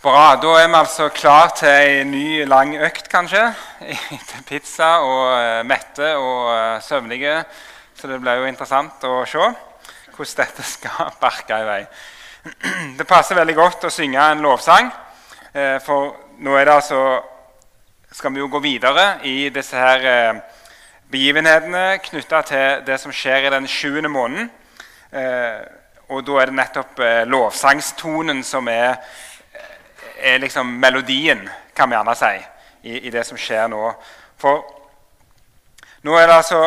Bra. Da er vi altså klar til ei ny, lang økt, kanskje. Etter pizza og uh, mette og uh, søvnige. Så det blir jo interessant å se hvordan dette skal barke i vei. Det passer veldig godt å synge en lovsang, uh, for nå er det altså skal vi jo gå videre i disse her begivenhetene knytta til det som skjer i den sjuende måneden. og da er det nettopp lovsangstonen som er er liksom melodien, kan vi gjerne si, i, i, det som skjer nå. For nå er det altså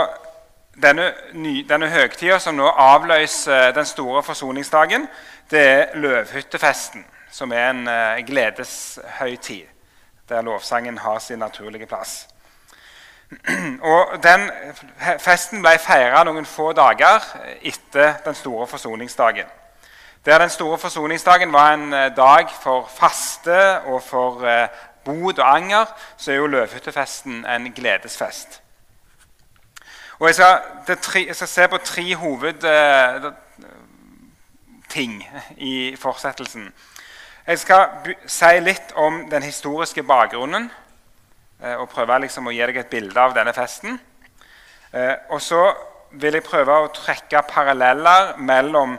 denne, ny, denne høgtida som nå avløser den store forsoningsdagen, det er løvhyttefesten, som er en uh, gledeshøytid, der lovsangen har sin naturlige plass. Og den Festen ble feira noen få dager etter den store forsoningsdagen. Der den store forsoningsdagen var en eh, dag for faste og for eh, bod og anger, så er jo løvhyttefesten en gledesfest. Og jeg skal, tre, jeg skal se på tre hovedting eh, i fortsettelsen. Jeg skal si litt om den historiske bakgrunnen og prøve liksom å gi deg et bilde av denne festen. Og så vil jeg prøve å trekke paralleller mellom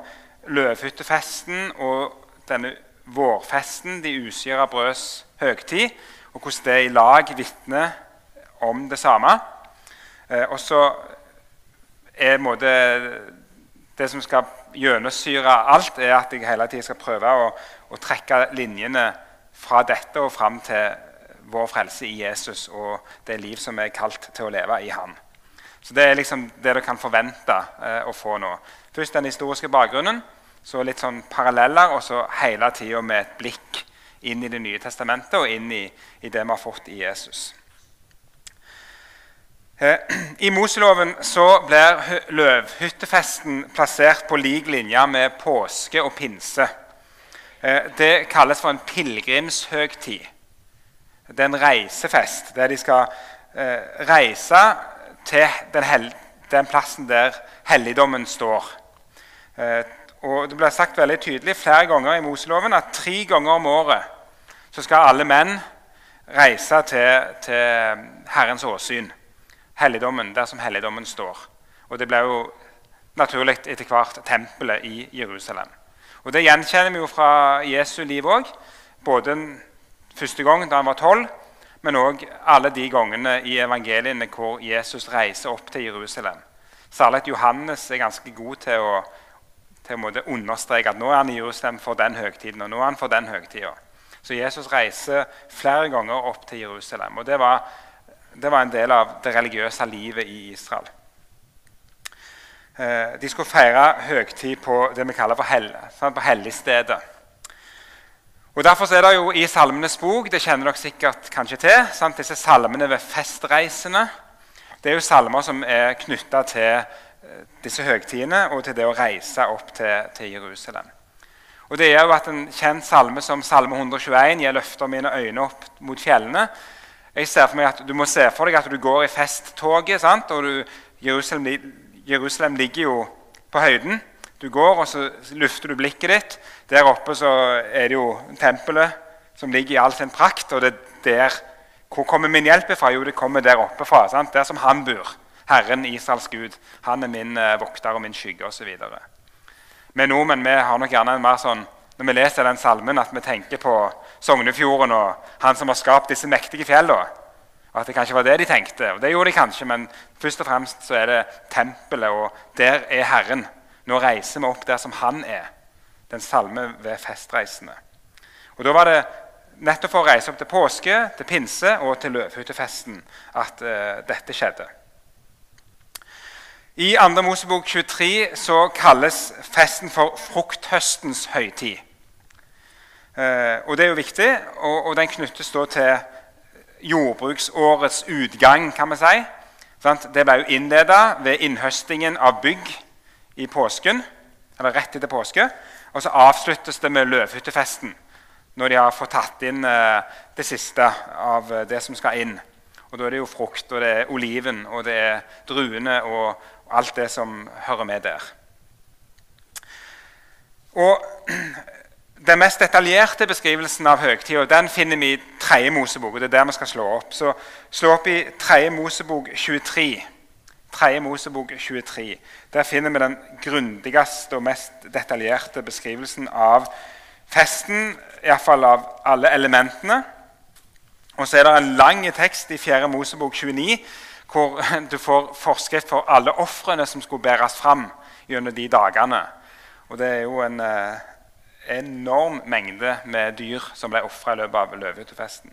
løvhyttefesten og denne vårfesten, de usyra brøds høgtid, og hvordan det i lag vitner om det samme. Eh, og så er måte, Det som skal gjennomsyre alt, er at jeg hele tiden skal prøve å, å trekke linjene fra dette og fram til vår frelse i Jesus og det liv som er kalt til å leve i Han. Så Det er liksom det du kan forvente eh, å få nå. Først den historiske bakgrunnen. Så litt sånn paralleller, og så hele tida med et blikk inn i Det nye testamentet og inn i, i det vi har fått i Jesus. Eh, I Moseloven så blir løvhyttefesten plassert på lik linje med påske og pinse. Eh, det kalles for en pilegrimshøgtid. Det er en reisefest der de skal eh, reise til den, den plassen der helligdommen står. Og Det ble sagt veldig tydelig flere ganger i Moseloven at tre ganger om året så skal alle menn reise til, til Herrens åsyn, helligdommen, der som helligdommen står. Og Det ble jo naturlig etter hvert tempelet i Jerusalem. Og Det gjenkjenner vi jo fra Jesu liv òg. Både første gang da han var tolv, men òg alle de gangene i evangeliene hvor Jesus reiser opp til Jerusalem. Særlig at Johannes er ganske god til å til å understreke at nå er han i Jerusalem for den høgtiden. og nå er han for den høgtiden. Så Jesus reiser flere ganger opp til Jerusalem. og det var, det var en del av det religiøse livet i Israel. Eh, de skulle feire høgtid på det vi kaller for hell, sånn, på helligstedet. Og Derfor er det jo i Salmenes bok det kjenner dere sikkert kanskje til, sant? disse salmene ved festreisene. Det er jo salmer som er knytta til disse høgtidene og til det å reise opp til, til, Jerusalem. Og Det er jo at En kjent salme som Salme 121 jeg løfter mine øyne opp mot fjellene. Jeg ser for meg at Du må se for deg at du går i festtoget. Sant? og du, Jerusalem, Jerusalem, ligger jo på høyden. Du går, og så lufter du blikket ditt. Der oppe så er det jo tempelet som ligger i all sin prakt. og det er der, Hvor kommer min hjelp fra? Jo, det kommer der oppe fra. Sant? Der som han bor. Herren Israels Gud. Han er min eh, vokter og min skygge osv. Vi nordmenn vi har nok gjerne en mer sånn, når vi leser den salmen, at vi tenker på Sognefjorden og han som har skapt disse mektige fjellene. Og at det kanskje var det de tenkte. Og det gjorde de kanskje, men først og fremst så er det tempelet, og der er Herren. Nå reiser vi opp der som Han er. Den salme ved festreisende. Og Da var det nettopp for å reise opp til påske, til pinse og til løvhyttefesten at uh, dette skjedde. I 2. Mosebok 23 så kalles festen for frukthøstens høytid. Eh, og Det er jo viktig, og, og den knyttes da til jordbruksårets utgang. kan vi si. Sant? Det ble jo innleda ved innhøstingen av bygg i påsken, eller rett etter påske. Og så avsluttes det med løvhyttefesten, når de har fått tatt inn eh, det siste av eh, det som skal inn. Og Da er det jo frukt, og det er oliven, og det er druene og og alt det som hører med der. Og Den mest detaljerte beskrivelsen av høgtida finner vi i 3. Mosebok. og det er der vi skal slå opp. Så slå opp i 3. Mosebok 23. 3. Mosebok 23. Der finner vi den grundigste og mest detaljerte beskrivelsen av festen, iallfall av alle elementene. Og så er det en lang tekst i 4. Mosebok 29 hvor du får forskrift for alle ofrene som skulle bæres fram gjennom de dagene. Og det er jo en eh, enorm mengde med dyr som ble ofra i løpet av løvehyttefesten.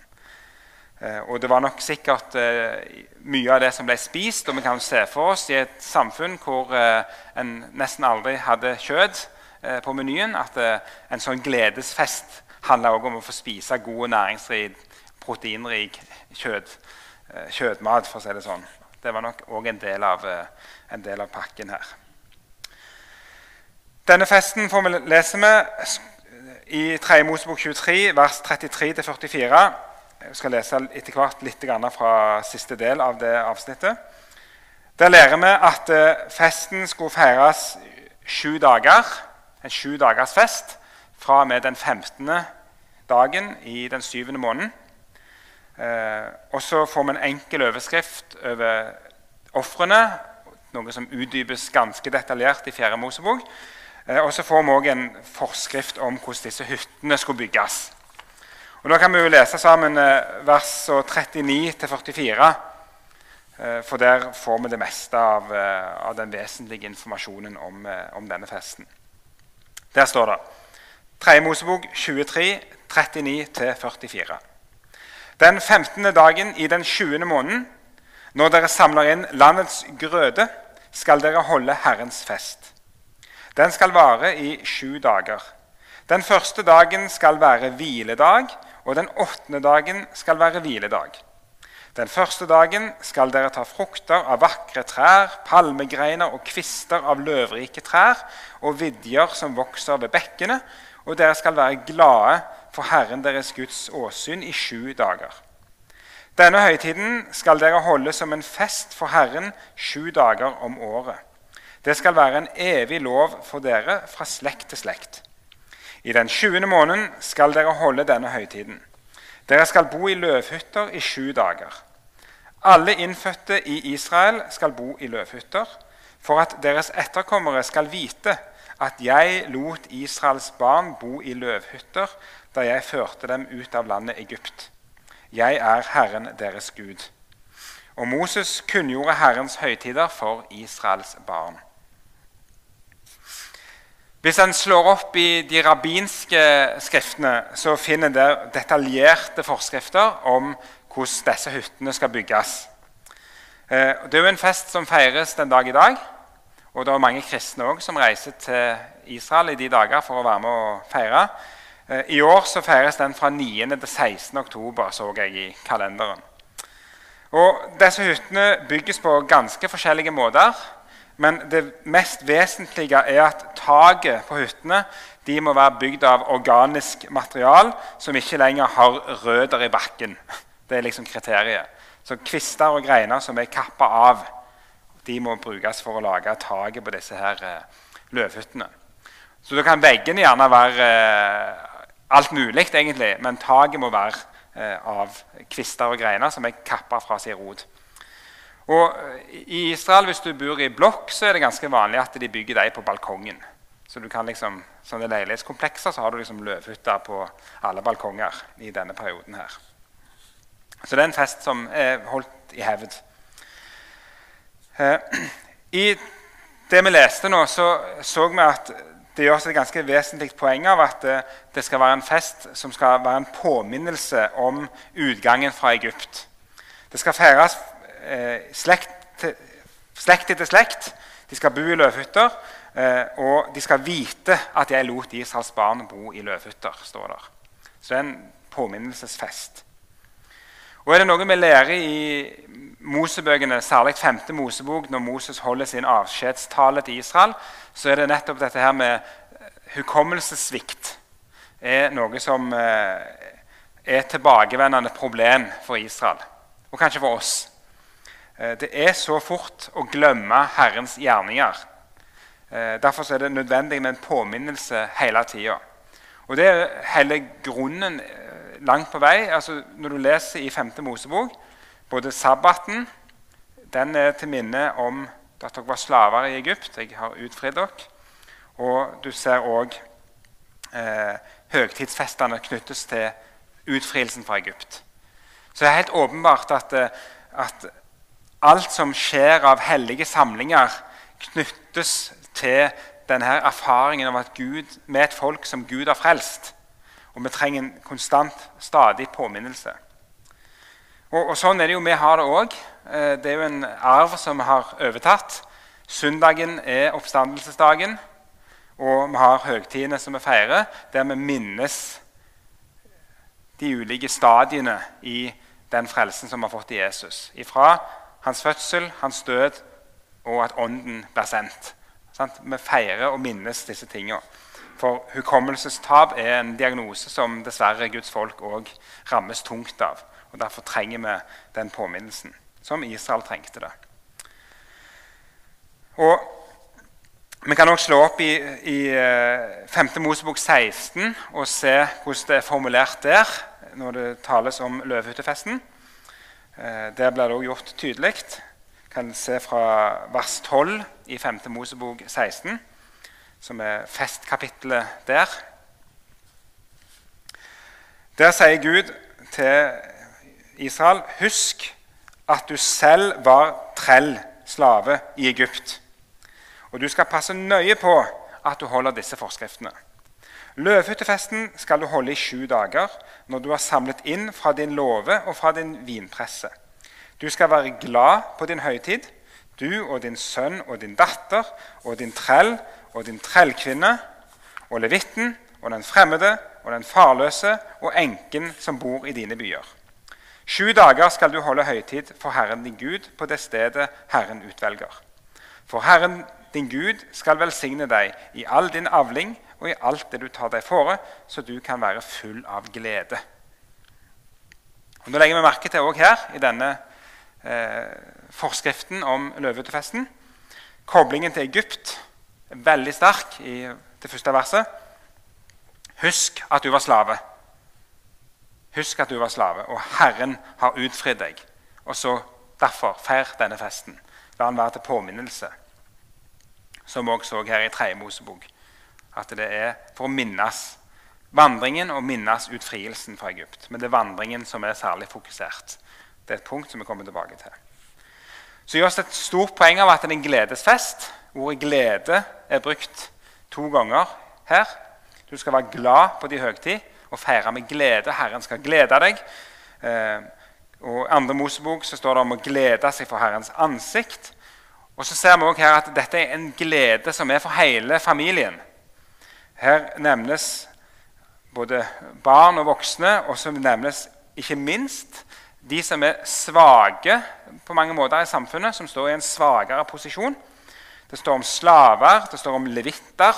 Eh, og det var nok sikkert eh, mye av det som ble spist. Og vi kan se for oss i et samfunn hvor en nesten aldri hadde kjøtt på menyen, at en sånn gledesfest handla om å få spise god næringsrik, proteinrik kjøtt, kjøttmat, for å si det sånn. Det var nok òg en, av, en del av pakken her. Denne festen får vi lese med i 3. Mosebok 23, vers 33-44. Jeg skal lese etter hvert litt fra siste del av det avsnittet. Der lærer vi at eh, festen skulle feires sju dager. En sju dagers fest fra og med den 15. dagen i den syvende måneden. Eh, og så får vi en enkel overskrift over ofrene, noe som utdypes ganske detaljert i 4. Mosebok. Eh, og så får vi òg en forskrift om hvordan disse hyttene skulle bygges. Og Nå kan vi jo lese sammen eh, vers 39-44. Eh, for der får vi det meste av, av den vesentlige informasjonen om, om, denne festen. Der står det 3. Mosebok 23, 39-44. Den 15. dagen i den 20. måneden, når dere samler inn landets grøde, skal dere holde Herrens fest. Den skal vare i sju dager. Den første dagen skal være hviledag, og den åttende dagen skal være hviledag. Den første dagen skal dere ta frukter av vakre trær, palmegreiner og kvister av løvrike trær og vidjer som vokser ved bekkene, og dere skal være glade for Herren deres Guds åsyn i sju dager. Denne høytiden skal dere holde som en fest for Herren sju dager om året. Det skal være en evig lov for dere fra slekt til slekt. I den sjuende måneden skal dere holde denne høytiden. Dere skal bo i løvhytter i sju dager. Alle innfødte i Israel skal bo i løvhytter, for at deres etterkommere skal vite at jeg lot Israels barn bo i løvhytter da jeg førte dem ut av landet Egypt. Jeg er Herren deres Gud. Og Moses kunngjorde Herrens høytider for Israels barn. Hvis en slår opp i de rabbinske skriftene, så finner en detaljerte forskrifter om hvordan disse hyttene skal bygges. Eh, det er jo en fest som feires den dag i dag. Og det var mange kristne også som reiser til Israel i de dager for å være med og feire. Eh, I år så feires den fra 9. til 16. oktober, så jeg i kalenderen. Og Disse hyttene bygges på ganske forskjellige måter. Men det mest vesentlige er at taket på hyttene må være bygd av organisk material som ikke lenger har røtter i bakken. Det er liksom kriteriet. Så kvister og greiner som er kappa av, de må brukes for å lage taket på disse her eh, løvhyttene. Så da kan veggene gjerne være eh, alt mulig, egentlig, men taket må være eh, av kvister og greiner som er kappa fra sin rot. Og I Israel, hvis du bor i blokk, så er det ganske vanlig at de bygger deg på balkongen. Så du kan liksom, sånne leilighetskomplekser så har du liksom løvhytter på alle balkonger i denne perioden. her. Så det er en fest som er holdt i hevd. Eh, I det vi leste nå, så så vi at det gjøres et ganske vesentlig poeng av at det, det skal være en fest som skal være en påminnelse om utgangen fra Egypt. Det skal feires eh, slekt, til, slekt etter slekt. De skal bo i løvhytter. Eh, og de skal vite at jeg lot Israels barn bo i løvhytter. står der. Så det er en påminnelsesfest. Og er det noe vi lærer i Mosebøkene, særlig 5. Mosebok, når Moses holder sin avskjedstale til Israel, så er det nettopp dette her med hukommelsessvikt er noe som eh, er et tilbakevendende problem for Israel, og kanskje for oss. Eh, det er så fort å glemme Herrens gjerninger. Eh, derfor er det nødvendig med en påminnelse hele tida. Og det er hele grunnen eh, langt på vei. Altså, når du leser i 5. Mosebok, både sabbaten den er til minne om at dere var slaver i Egypt. Jeg har utfridd dere. Og du ser òg eh, høgtidsfestene knyttes til utfrielsen fra Egypt. Så det er helt åpenbart at, eh, at alt som skjer av hellige samlinger, knyttes til denne erfaringen av at Gud, er et folk som Gud har frelst. Og vi trenger en konstant, stadig påminnelse. Og, og Sånn er det jo vi har det òg. Eh, det er jo en arv som vi har overtatt. Søndagen er oppstandelsesdagen, og vi har høgtidene som vi feirer, der vi minnes de ulike stadiene i den frelsen som vi har fått i Jesus. Ifra hans fødsel, hans død og at Ånden blir sendt. Vi feirer og minnes disse tingene. For hukommelsestap er en diagnose som dessverre Guds folk òg rammes tungt av. Og Derfor trenger vi den påminnelsen, som Israel trengte det. Og Vi kan også slå opp i, i 5. Eh, Mosebok 16 og se hvordan det er formulert der når det tales om løvehyttefesten. Eh, der blir det også gjort tydelig. kan se fra vers 12 i 5. Mosebok 16, som er festkapittelet der. Der sier Gud til Israel.: Husk at du selv var trell, slave, i Egypt. Og du skal passe nøye på at du holder disse forskriftene. Løvhyttefesten skal du holde i sju dager, når du har samlet inn fra din låve og fra din vinpresse. Du skal være glad på din høytid, du og din sønn og din datter og din trell og din trellkvinne og levitten og den fremmede og den farløse og enken som bor i dine byer. Sju dager skal du holde høytid for Herren din Gud på det stedet Herren utvelger. For Herren din Gud skal velsigne deg i all din avling og i alt det du tar deg fore, så du kan være full av glede. Og nå legger vi merke til også her i denne eh, forskriften om løvehyttefesten koblingen til Egypt veldig sterk i det første verset. Husk at du var slave. Husk at du var slave, og Herren har utfridd deg. Og så Derfor feir denne festen. La den være til påminnelse, som vi også så her i tredje Mosebok. At det er for å minnes vandringen og minnes utfrielsen fra Egypt. Men det er vandringen som er særlig fokusert. Det er et punkt som vi kommer tilbake til. Så gjøres det et stort poeng av at det er en gledesfest. Ordet glede er brukt to ganger her. Du skal være glad på din høgtid og feire med glede. Herren skal glede deg. Eh, og I andre Mosebok så står det om å glede seg for Herrens ansikt. Og så ser vi også her at Dette er en glede som er for hele familien. Her nevnes både barn og voksne, og så nevnes ikke minst de som er svake på mange måter i samfunnet, som står i en svakere posisjon. Det står om slaver, det står om levitter.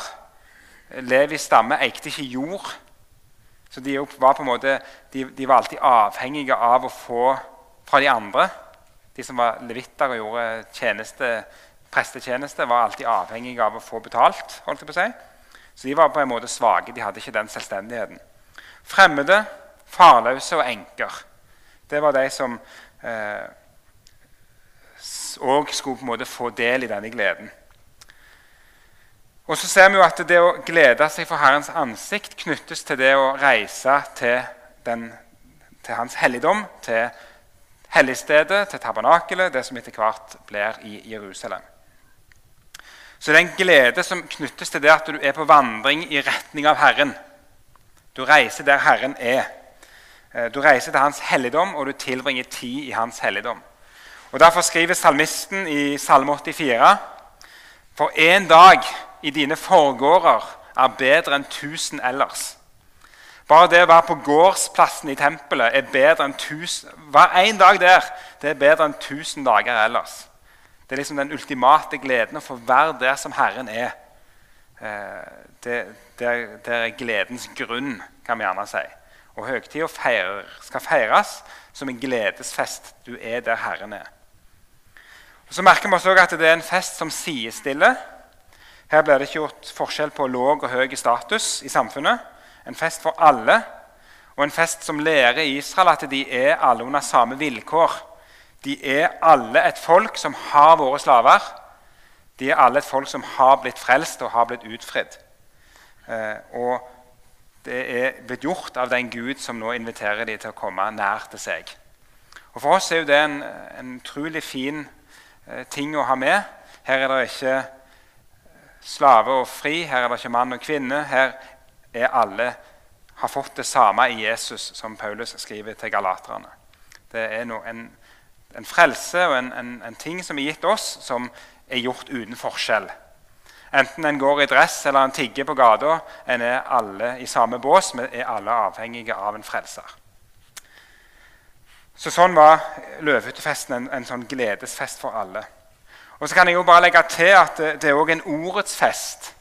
Levis stamme eikte ikke jord. Så de var, måte, de, de var alltid avhengige av å få fra de andre. De som var levitter og gjorde tjeneste, prestetjeneste, var alltid avhengige av å få betalt. holdt jeg på å. Så de var på en måte svake. De hadde ikke den selvstendigheten. Fremmede, farløse og enker. Det var de som òg eh, skulle på en måte få del i denne gleden. Og så ser vi jo at Det å glede seg for Herrens ansikt knyttes til det å reise til, den, til Hans helligdom, til helligstedet, til tabernakelet, det som etter hvert blir i Jerusalem. Så det er en glede som knyttes til det at du er på vandring i retning av Herren. Du reiser der Herren er. Eh, du reiser til Hans helligdom, og du tilbringer tid i Hans helligdom. Og Derfor skriver salmisten i Salme 84.: For en dag i dine forgårder er bedre enn tusen ellers. Bare det å være på gårdsplassen i tempelet er bedre enn tusen, hver en dag der det er bedre enn tusen dager ellers. Det er liksom den ultimate gleden å få være der som Herren er. Eh, det, det, det er gledens grunn, kan vi gjerne si. Og høgtida skal feires som en gledesfest. Du er der Herren er. Og så merker vi også at det er en fest som sidestiller. Her blir det ikke gjort forskjell på låg og høy status i samfunnet. En fest for alle, og en fest som lærer Israel at de er alle under samme vilkår. De er alle et folk som har vært slaver. De er alle et folk som har blitt frelst og har blitt utfridd. Eh, og det er blitt gjort av den Gud som nå inviterer dem til å komme nær til seg. Og For oss er jo det en, en utrolig fin eh, ting å ha med. Her er det ikke slave og fri, her er det ikke mann og kvinne. Her er alle har fått det samme i Jesus, som Paulus skriver til galaterne. Det er no, en, en, frelse og en, en, en ting som er gitt oss, som er gjort uten forskjell. Enten en går i dress eller en tigger på gata, en er alle i samme bås. Vi er alle avhengige av en frelser. Så Sånn var løvehyttefesten en, en sånn gledesfest for alle. Og så kan jeg jo bare legge til at det, er òg en ordets fest.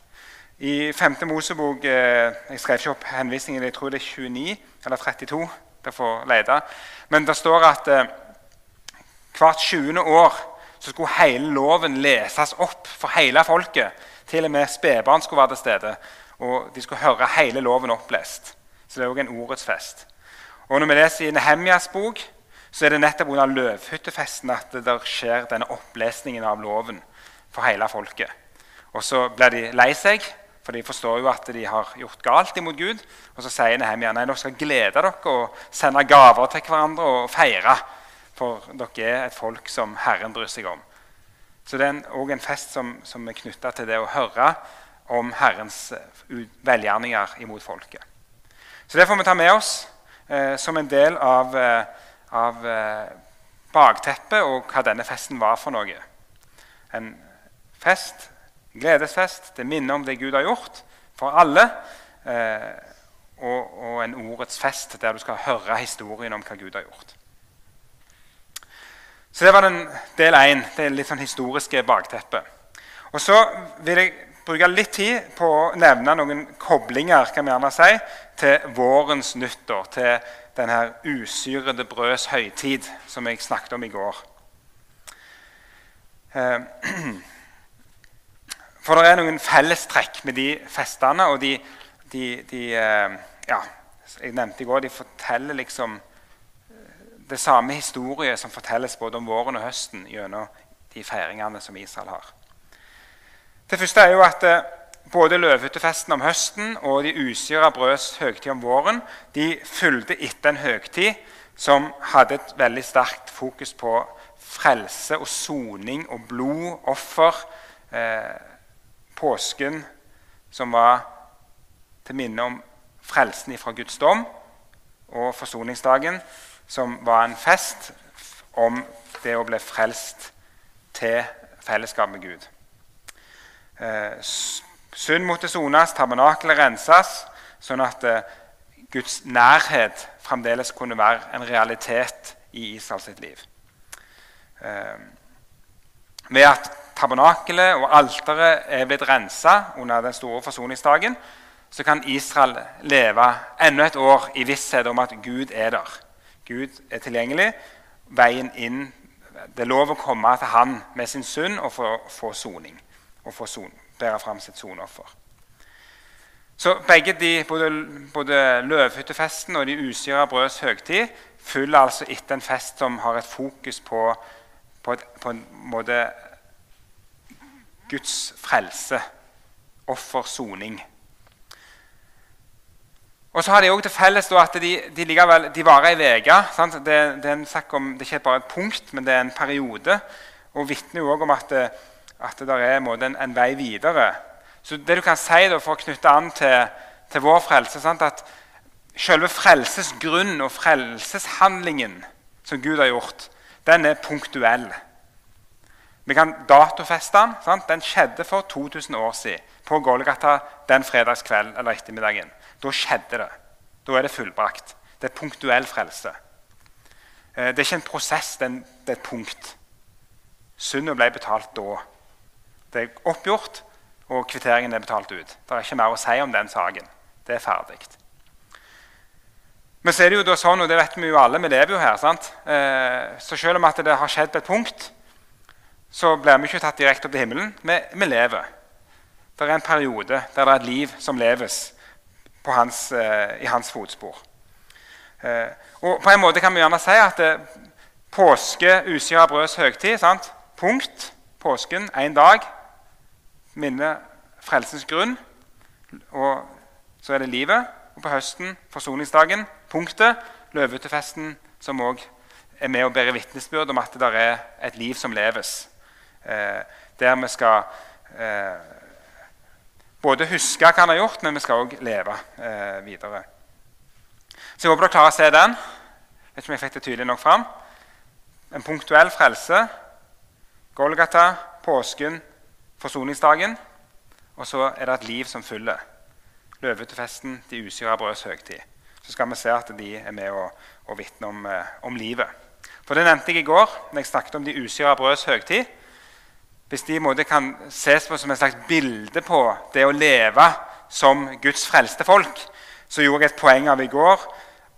I 5. Mosebok eh, Jeg skrev ikke opp henvisningen, jeg tror det er 29 eller 32. Det får lete. Men det står at eh, hvert 20. år så skulle hele loven leses opp for hele folket til og med spedbarn skulle være til stede. Og de skulle høre hele loven opplest. Så det er òg en ordets fest. Og Når vi leser i Nehemjas bok, så er det nettopp under løvhyttefesten at det skjer denne opplesningen av loven for hele folket. Og så blir de lei seg, for de forstår jo at de har gjort galt imot Gud. Og så sier Nehemja nei, dere skal glede dere og sende gaver til hverandre og feire. For dere er et folk som Herren bryr seg om. Så det er òg en, fest som, som er knytta til det å høre om Herrens eh, velgjerninger imot folket. Så det får vi ta med oss eh, som en del av, eh, av eh, bakteppet og hva denne festen var for noe. En fest, gledesfest, det minner om det Gud har gjort for alle. Eh, og, og en ordets fest der du skal høre historien om hva Gud har gjort. Så det var den del én. Det litt sånn historiske bakteppet. Og så vil jeg bruke litt tid på å nevne noen koblinger kan vi gjerne si, til vårens nyttår. Til denne usyrede brøds høytid som jeg snakket om i går. Eh, for det er noen fellestrekk med de festene. Og de, de, de eh, Ja, jeg nevnte i går, de forteller liksom det samme historie som fortelles både om våren og høsten gjennom de feiringene som Israel har. Det første er jo at eh, både løvhyttefesten om høsten og de usyra brøds høgtid om våren de fulgte etter en høgtid som hadde et veldig sterkt fokus på frelse og soning og blod, offer. Eh, påsken, som var til minne om frelsen ifra Guds dom, og forsoningsdagen, som var en fest om det å bli frelst til fellesskap med Gud. Eh, synd måtte sones, tabernakelet renses, sånn at eh, Guds nærhet fremdeles kunne være en realitet i Israels liv. Eh, ved at tabernakelet og alteret er blitt rensa under den store forsoningsdagen, så kan Israel leve enda et år i visshet om at Gud er der. Gud er tilgjengelig. Veien inn Det er lov å komme til Han med sin synd og få, få soning. Og få son, bære fram sitt soneoffer. Så begge de, både, både løvhyttefesten og de usyra brøds høgtid følger altså etter en fest som har et fokus på, på, et, på en måte Guds frelse, offer, soning. Og så har de også til felles at de, de, de varer ei uke. Det, det, er det er ikke bare et punkt, men det er en periode. Og vitner jo om at, at det er en, en, vei videre. Så det du kan si da, for å knytte an til, til vår frelse sant? at Selve frelsesgrunn og frelseshandlingen som Gud har gjort, den er punktuell. Vi kan datofeste den. Sant? Den skjedde for 2000 år siden på Golgata den fredagskvelden eller ettermiddagen. Da skjedde det. Da er det fullbrakt. Det er punktuell frelse. Eh, det er ikke en prosess, det er, et punkt. Synda ble betalt da. Det er oppgjort, og kvitteringen er betalt ut. Det er ikke mer å si om den saken. Det er ferdig. Men så er det jo da sånn, og det vet vi jo alle, vi lever jo her. sant? Eh, så selv om at det har skjedd på et punkt, så blir vi ikke tatt direkte opp til himmelen. Vi, lever. Det er en periode der det er et liv som leves hans, i hans fotspor. Og på en måte kan vi gjerne si at påske, usida, brøds høgtid sant? Punkt. Påsken, én dag. Minne frelsens grunn. Og så er det livet. Og på høsten, forsoningsdagen, punktet. Løvetefesten, som òg er med og bærer vitnesbyrd om at det er et liv som leves. Eh, der vi skal eh, både huske hva han har gjort, men vi skal òg leve eh, videre. Så jeg håper dere klarer å se den. Jeg vet ikke om jeg fikk det tydelig nok fram. En punktuell frelse. Golgata, påsken, forsoningsdagen. Og så er det et liv som følger. Løvetefesten, de usyra brøds høgtid. Så skal vi se at de er med og, og vitner om, eh, om, livet. For Det nevnte jeg i går når jeg snakket om de usyra brøds høgtid. Hvis de måte kan ses på som et slags bilde på det å leve som Guds frelste folk, så gjorde jeg et poeng av i går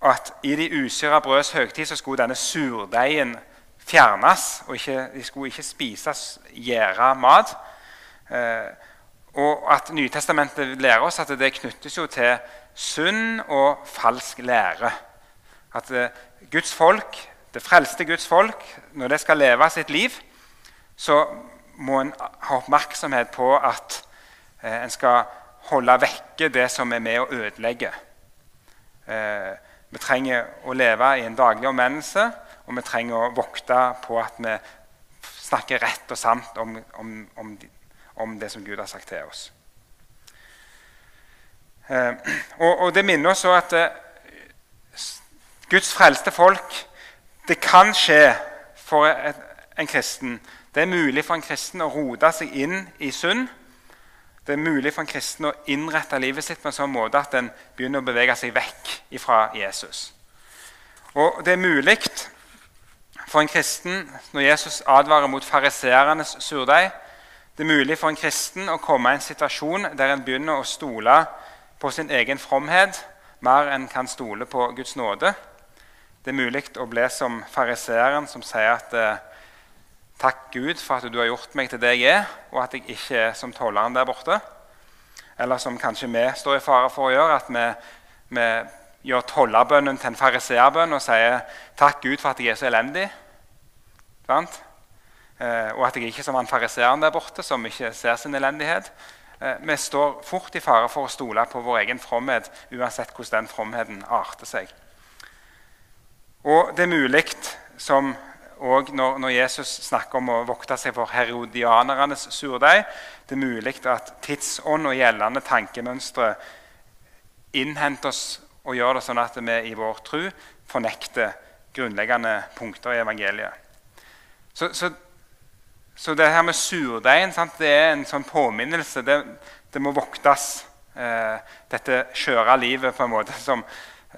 at i de usyra brøds høgtid så skulle denne surdeigen fjernes. og ikke, De skulle ikke spises gjæra mat. Eh, og at Nytestamentet lærer oss at det knyttes jo til sunn og falsk lære. At eh, Guds folk, det frelste Guds folk, når det skal leve sitt liv, så må en ha oppmerksomhet på at eh, en skal holde vekke det som er med å ødelegge. Eh, vi trenger å leve i en daglig omvendelse, og vi trenger å vokte på at vi snakker rett og sant om, om, om, om det som Gud har sagt til oss. Eh, og, og, Det minner oss at eh, Guds frelste folk Det kan skje for et, en kristen. Det er mulig for en kristen å rote seg inn i synd. Det er mulig for en kristen å innrette livet sitt på en sånn måte at en begynner å bevege seg vekk fra Jesus. Og Det er mulig for en kristen, når Jesus advarer mot fariseernes surdeig, det er mulig for en kristen å komme i en situasjon der en begynner å stole på sin egen fromhet mer enn kan stole på Guds nåde. Det er mulig å bli som fariseeren som sier at eh, Takk, Gud, for at du har gjort meg til det jeg er, og at jeg ikke er som tolleren der borte. Eller som kanskje vi står i fare for å gjøre, at vi, vi gjør tollerbønnen til en fariseerbønn og sier takk, Gud, for at jeg er så elendig. Sant? Eh, og at jeg ikke er som han fariseeren der borte, som ikke ser sin elendighet. Eh, vi står fort i fare for å stole på vår egen fromhet, uansett hvordan den fromheten arter seg. Og det er mulig, som òg når, når, Jesus snakker om å vokte seg for herodianernes surdeig, det er mulig at tidsånd og gjeldende tankemønstre innhenter oss og gjør det sånn at vi i vår tro fornekter grunnleggende punkter i evangeliet. Så, så så det her med surdeigen det er en sånn påminnelse. Det, det må voktes, eh, dette skjøre livet på en måte som,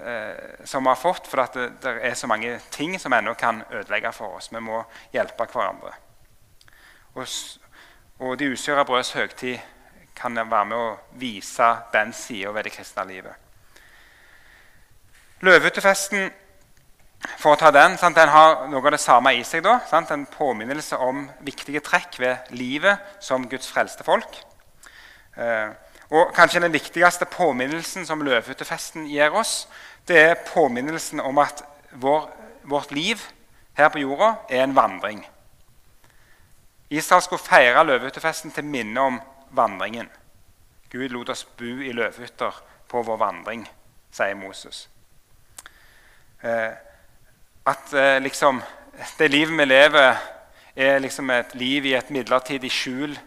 eh, som vi har fått. For det, det, er så mange ting som ennå kan ødelegge for oss. Vi må hjelpe hverandre. Og, og De usyra brøds høgtid kan være med å vise den sida ved det kristne livet. Løvetefesten for å ta Den sant? den har noe av det samme i seg. da, sant? En påminnelse om viktige trekk ved livet som Guds frelste folk. Eh, og Kanskje den viktigste påminnelsen som løvehyttefesten gir oss, det er påminnelsen om at vår, vårt liv her på jorda er en vandring. Israel skulle feire løvehyttefesten til minne om vandringen. Gud lot oss bo i løvehytter på vår vandring, sier Moses. Eh, at eh, liksom, det livet vi lever, er liksom et liv i et midlertidig skjul,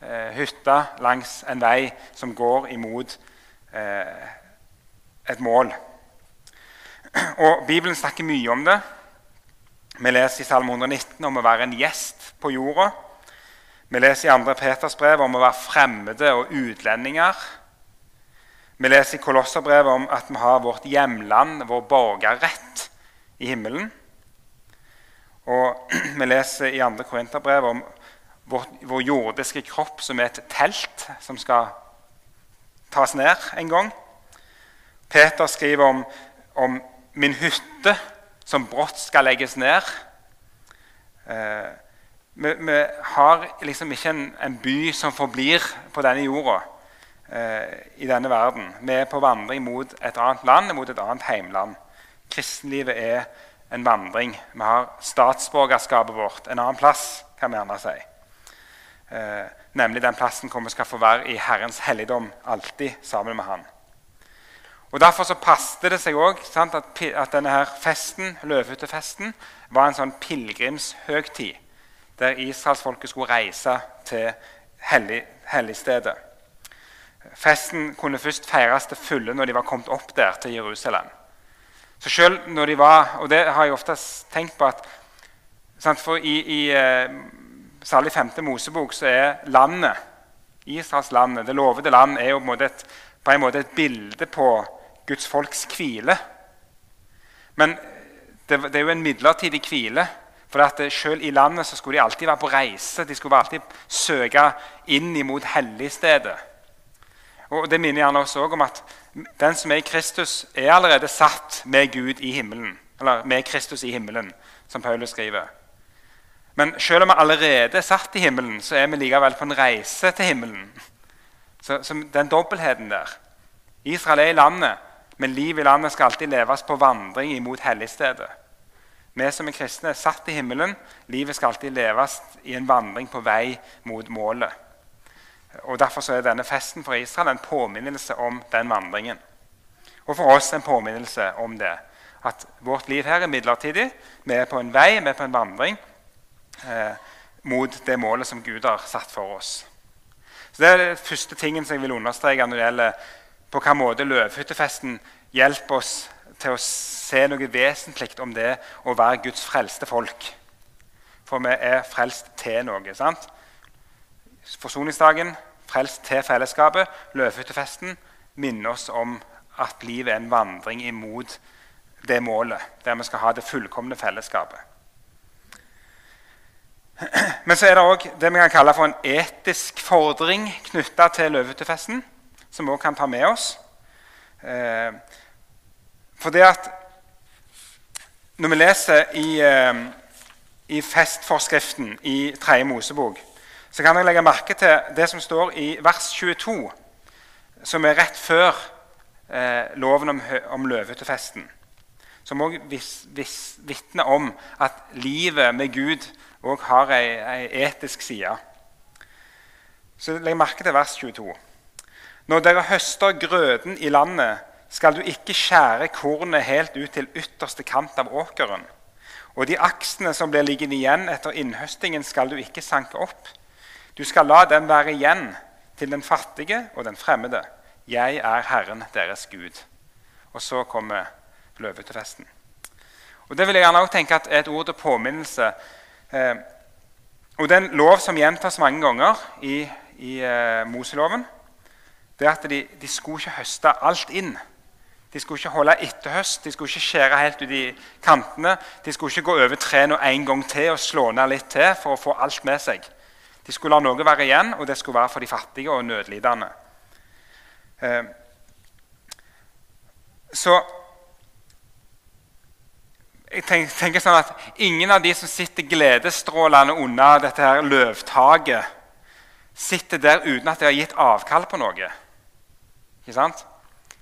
eh, hytte langs en vei som går imot eh, et mål. Og Bibelen snakker mye om det. Vi leser i Salme 119 om å være en gjest på jorda. Vi leser i 2. Peters brev om å være fremmede og utlendinger. Vi leser i Kolosserbrevet om at vi har vårt hjemland, vår borgerrett, i himmelen. Og Vi leser i 2. Korinterbrev om vår, vår, jordiske kropp som er et telt som skal tas ned en gang. Peter skriver om, om min hytte som brått skal legges ned. Eh, vi, vi, har liksom ikke en, en, by som forblir på denne jorda. eh, i denne verden. Vi er på vandring mot et annet land, mot et annet heimland. Kristenlivet er en vandring. Vi har statsborgerskapet vårt en annen plass, kan vi gjerne si. Eh, nemlig den plassen hvor vi skal få være i Herrens helligdom, alltid sammen med Han. Og Derfor så passet det seg òg at, at, denne her festen, løvehyttefesten var en sånn pilegrimshøgtid, der israelsfolket skulle reise til hellig, helligstedet. Festen kunne først feires til fulle når de var kommet opp der til Jerusalem. Så selv når de var, og det har jeg ofte tenkt på at for I, i eh, særlig 5. Mosebok så er landet, Israels land, det lovede land, er jo på en måte et, en måte et bilde på Guds folks hvile. Men det, det, er jo en midlertidig hvile. For at Selv i landet så skulle de alltid være på reise. De skulle alltid søke inn imot helligstedet. Og Det minner gjerne oss også om at den som er i Kristus, er allerede satt med Gud i himmelen. Eller med Kristus i himmelen, som Paulus skriver. Men selv om vi allerede er satt i himmelen, så er vi likevel på en reise til himmelen. Så, så Den dobbeltheten der. Israel er i landet, men livet i landet skal alltid leves på vandring imot helligstedet. Vi som er kristne, er satt i himmelen. Livet skal alltid leves i en vandring på vei mot målet. Og Derfor er denne festen for Israel en påminnelse om den vandringen. Og for oss en påminnelse om det. At vårt liv her er midlertidig. Vi er på en vei, vi er på en vandring eh, mot det målet som Gud har satt for oss. Så Det er den første tingen som jeg vil understreke når det gjelder på hvilken måte løvhyttefesten hjelper oss til å se noe vesentlig om det å være Guds frelste folk. For vi er frelst til noe. sant? Forsoningsdagen, frelst til fellesskapet, løvehyttefesten, minner oss om at livet er en vandring imot det målet, der vi skal ha det fullkomne fellesskapet. Men så er det òg det vi kan kalle for en etisk fordring knytta til løvehyttefesten, som vi òg kan ta med oss. Eh, for det at Når vi leser i, eh, i festforskriften i Tredje Mosebok, så kan dere legge merke til det som står i vers 22, som er rett før eh, loven om, om løvehyttefesten. Som òg vitner om at livet med Gud òg har ei, etisk side. Så legg merke til vers 22. Når dere høster grøden i landet, skal du ikke skjære kornet helt ut til ytterste kant av åkeren. Og de aksene som blir liggende igjen etter innhøstingen, skal du ikke sanke opp. Du skal la dem være igjen til den fattige og den fremmede. Jeg er Herren deres Gud. Og så kommer løvetefesten. Og Det vil jeg gjerne også tenke at er et ord til påminnelse Eh, og det er en lov som gjentas mange ganger i, i eh, Moseloven. Det er at de, de, skulle ikke høste alt inn. De skulle ikke holde etterhøst, de skulle ikke skjære helt ut i kantene. De skulle ikke gå over trærne en gang til og slå ned litt til for å få alt med seg. De skulle la noe være igjen, og det skulle være for de fattige og nødlidende. Eh, så jeg tenker, sånn at Ingen av de som sitter gledesstrålende under dette her løvtaket, sitter der uten at de har gitt avkall på noe. Ikke sant?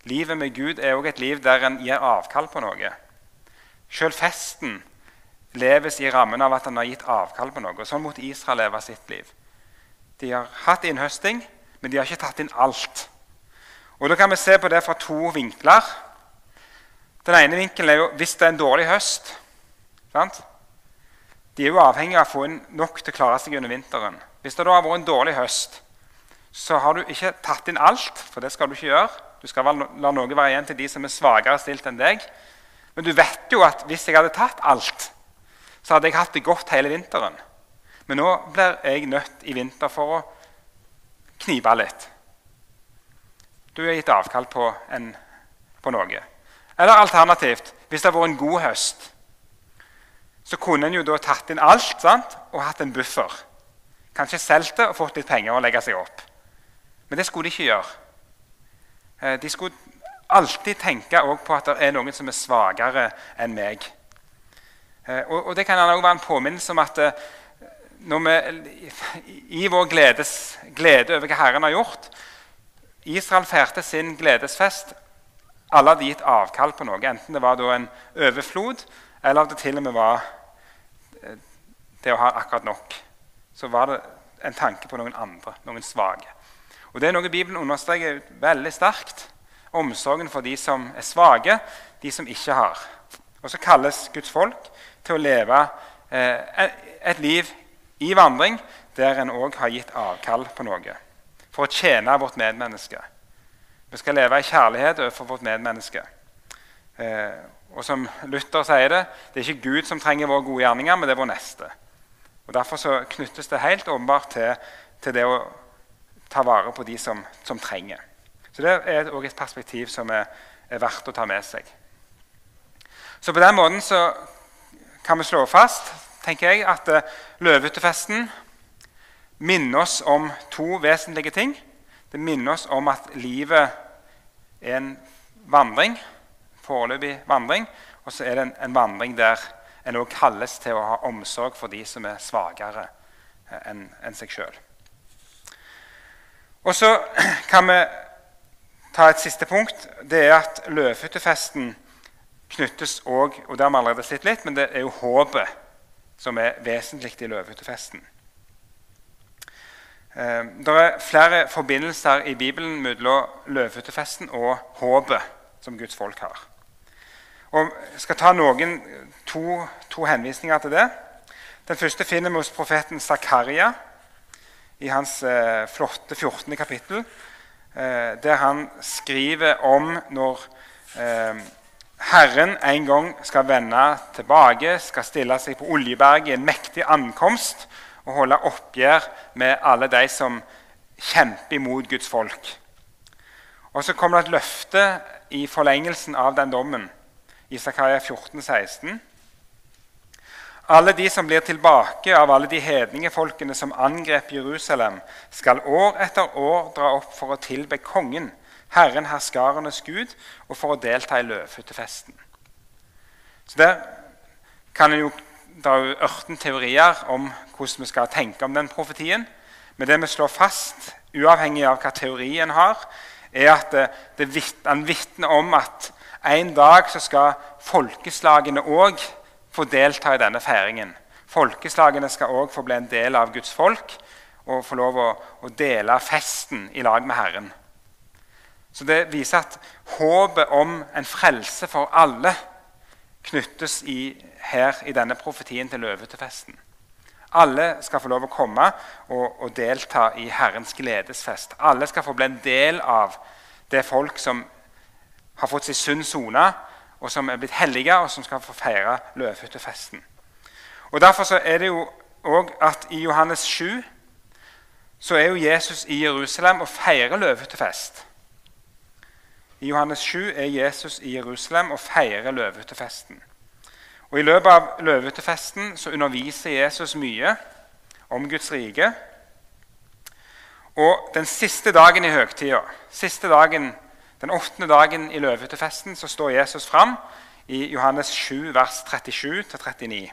Livet med Gud er òg et liv der en gir avkall på noe. Selv festen leves i rammen av at han har gitt avkall på noe. Sånn måtte Israel leve sitt liv. De har hatt innhøsting, men de har ikke tatt inn alt. Og Da kan vi se på det fra to vinkler. Den ene vinkelen er jo hvis det er en dårlig høst. Sant? De er jo avhengig av å få inn nok til å klare seg under vinteren. Hvis det da har vært en dårlig høst, så har du ikke tatt inn alt. For det skal du ikke gjøre. Du skal la noe være igjen til de som er svakere stilt enn deg. Men du vet jo at hvis jeg hadde tatt alt, så hadde jeg hatt det godt hele vinteren. Men nå blir jeg nødt i vinter for å knipe litt. Du har gitt avkall på, en, på noe. Eller alternativt, hvis det har vært en god høst, så kunne en jo da tatt inn alt sant? og hatt en buffer. Kanskje solgt det og fått litt penger og legge seg opp. Men det skulle de ikke gjøre. Eh, de skulle alltid tenke på at det er noen som er svakere enn meg. Eh, og, Det kan også være en påminnelse om at eh, når vi, i vår gledes, glede over hva Herren har gjort, Israel feirte sin gledesfest. Alle hadde gitt avkall på noe, enten det var en overflod eller det til og med var eh, det å ha akkurat nok. Så var det en tanke på noen andre, noen svake. Og Det er noe Bibelen understreker veldig sterkt. Omsorgen for de som er svake, de som ikke har. Og så kalles Guds folk til å leve eh, et liv i vandring der en òg har gitt avkall på noe. For å tjene vårt medmenneske. Vi skal leve i kjærlighet overfor vårt medmenneske. Eh, og som Luther sier det, det er ikke Gud som trenger våre gode gjerninger, men det er vår neste. Og Derfor så knyttes det helt åpenbart til, til, det å ta vare på de som, som trenger. Så Det er også et perspektiv som er, er, verdt å ta med seg. Så På den måten så kan vi slå fast tenker jeg, at uh, løvehyttefesten minner oss om to vesentlige ting. Det minner oss om at livet er en vandring, foreløpig vandring, og så er det en, en vandring der en òg kalles til å ha omsorg for de som er svakere eh, enn en seg sjøl. Og så kan vi ta et siste punkt. Det er at løvhyttefesten knyttes òg Og det har vi allerede sett litt, men det er jo håpet som er vesentlig i løvehyttefesten. Eh, det er flere forbindelser i Bibelen mellom løvehyttefesten og håpet som Guds folk har. Og jeg skal ta noen, to, to henvisninger til det. Den første finner vi hos profeten Zakaria i hans eh, flotte 14. kapittel, eh, der han skriver om når eh, Herren en gang skal vende tilbake, skal stille seg på Oljeberget i en mektig ankomst og holde oppgjør med alle de som kjemper imot Guds folk. Og Så kommer det et løfte i forlengelsen av den dommen i Zakaria 14, 16. Alle de som blir tilbake av alle de hedningefolkene som angrep Jerusalem, skal år etter år dra opp for å tilbe kongen, Herren herskarenes Gud, og for å delta i løvhyttefesten. Så Der kan en jo dra ørten teorier om hvordan vi skal tenke om den profetien. Men det vi slår fast, uavhengig av hva teorien har, er at det, det, han vitner om at en dag så skal folkeslagene òg få delta i denne feiringen. Folkeslagene skal òg få bli en del av Guds folk og få lov å, å dele festen i lag med Herren. Så Det viser at håpet om en frelse for alle knyttes i, her i denne profetien til løvetefesten. Alle skal få lov å komme og, og delta i Herrens gledesfest. Alle skal få bli en del av det folk som har fått sin synd sona, og som er blitt hellige, og som skal få feire løvhyttefesten. Og Derfor er det jo òg at i Johannes 7 så er jo Jesus i Jerusalem og feirer løvhyttefest. I Johannes 7 er Jesus i Jerusalem og feirer løvehyttefesten. Og I løpet av løvehyttefesten så underviser Jesus mye om Guds rike. Og den siste dagen i høgtida, siste dagen den åttende dagen i løvehyttefesten står Jesus fram i Johannes 7, vers 37-39.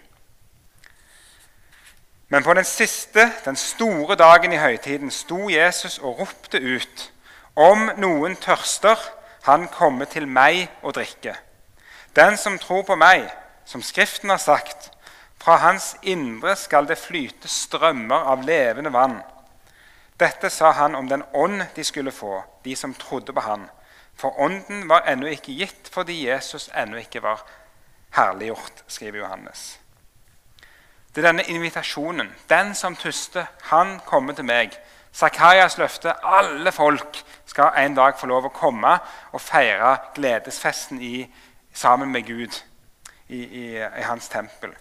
Men på den siste, den store dagen i høytiden, sto Jesus og ropte ut.: Om noen tørster, han komme til meg og drikke. Den som tror på meg, som Skriften har sagt, fra hans indre skal det flyte strømmer av levende vann. Dette sa han om den ånd de skulle få, de som trodde på han. For Ånden var ennå ikke gitt fordi Jesus ennå ikke var herliggjort, skriver Johannes. Det er denne invitasjonen. Den som tuster, han kommer til meg. Zakarias løfte alle folk skal en dag få lov å komme og feire gledesfesten i, sammen med Gud i, i, i hans tempel.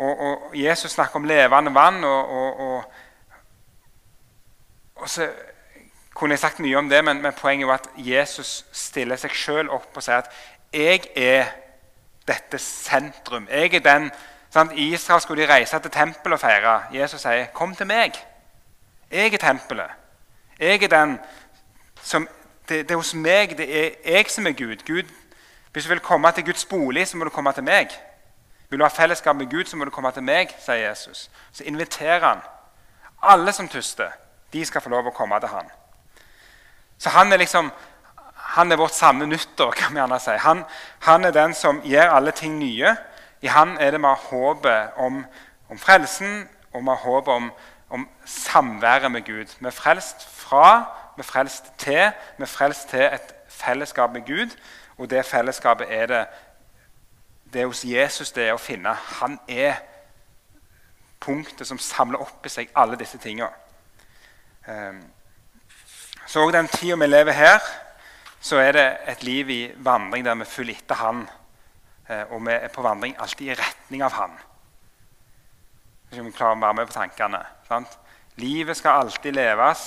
Og, og, Jesus snakker om levende vann. og, og, og så kunne jeg sagt mye om det, men, men poenget var at Jesus stiller seg sjøl opp og sier at 'jeg er dette sentrum'. Jeg er den sant? I Israel skulle de reise til tempelet og feire. Jesus sier, 'Kom til meg. Jeg er tempelet. Jeg er den som det, det, er hos meg. Det er jeg som er Gud. Gud. Hvis du vil komme til Guds bolig, så må du komme til meg. Vil du ha fellesskap med Gud, så må du komme til meg, sier Jesus. Så inviterer han. Alle som tuster, de skal få lov å komme til han. Så han er liksom han er vårt sanne nyttår, kan vi gjerne si. Han, han, er den som gjør alle ting nye. I han er det vi har håpet om, om, frelsen, og vi har håpet om, om samværet med Gud. Vi er frelst fra, vi er frelst til, vi er frelst til et fellesskap med Gud. Og det fellesskapet er det det er hos Jesus det er å finne. Han er punktet som samler opp i seg alle disse tingene. Ehm, så òg den tida vi lever her, så er det et liv i vandring der vi følger etter Han. Eh, og vi er på vandring alltid i retning av Han. Hvis vi klarer å være med på tankene. Sant? Livet skal alltid leves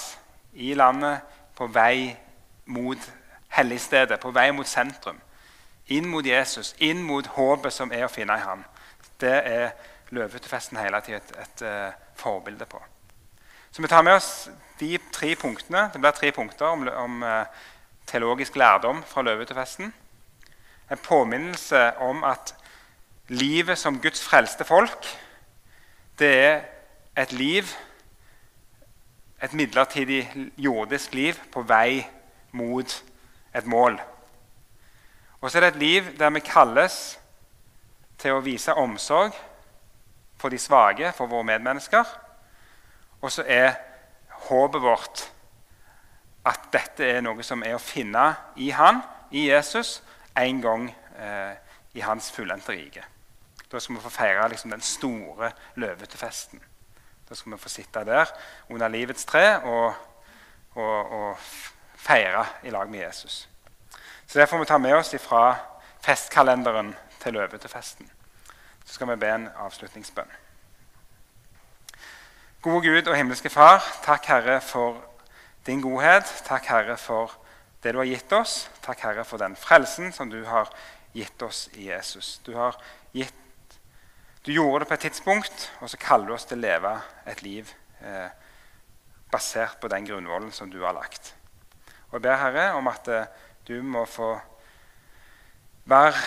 i landet på vei mot helligstedet, på vei mot sentrum. Inn mot Jesus, inn mot håpet som er å finne i ham. Det er løvehyttefesten hele tiden et, et, et uh, forbilde på. Så vi tar med oss de tre punktene. Det blir tre punkter om, om uh, teologisk lærdom fra løvehyttefesten. En påminnelse om at livet som Guds frelste folk, det er et liv Et midlertidig jordisk liv på vei mot et mål. Og så er det et liv der vi kalles til å vise omsorg for de svake, for våre medmennesker. Og så er håpet vårt at dette er noe som er å finne i Han, i Jesus, en gang eh, i hans fullendte rike. Da skal vi få feire liksom, den store løvetefesten. Da skal vi få sitte der under livets tre og, og, og feire i lag med Jesus. Så Det får vi ta med oss fra festkalenderen til løvetefesten. Så skal vi be en avslutningsbønn. Gode Gud og himmelske Far, takk, Herre, for din godhet. Takk, Herre, for det du har gitt oss. Takk, Herre, for den frelsen som du har gitt oss i Jesus. Du, har gitt, du gjorde det på et tidspunkt, og så kaller du oss til å leve et liv eh, basert på den grunnvollen som du har lagt. Og Jeg ber Herre om at eh, du må få være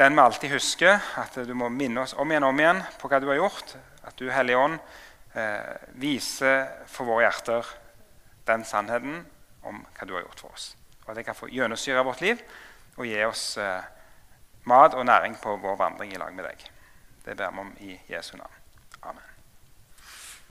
den vi alltid husker. At du må minne oss om igjen og om igjen på hva du har gjort. At du, Hellige Ånd, eh, viser for våre hjerter den sannheten om hva du har gjort for oss. Og at det kan få gjennomsyre vårt liv og gi oss eh, mat og næring på vår vandring i lag med deg. Det ber vi om i Jesu navn.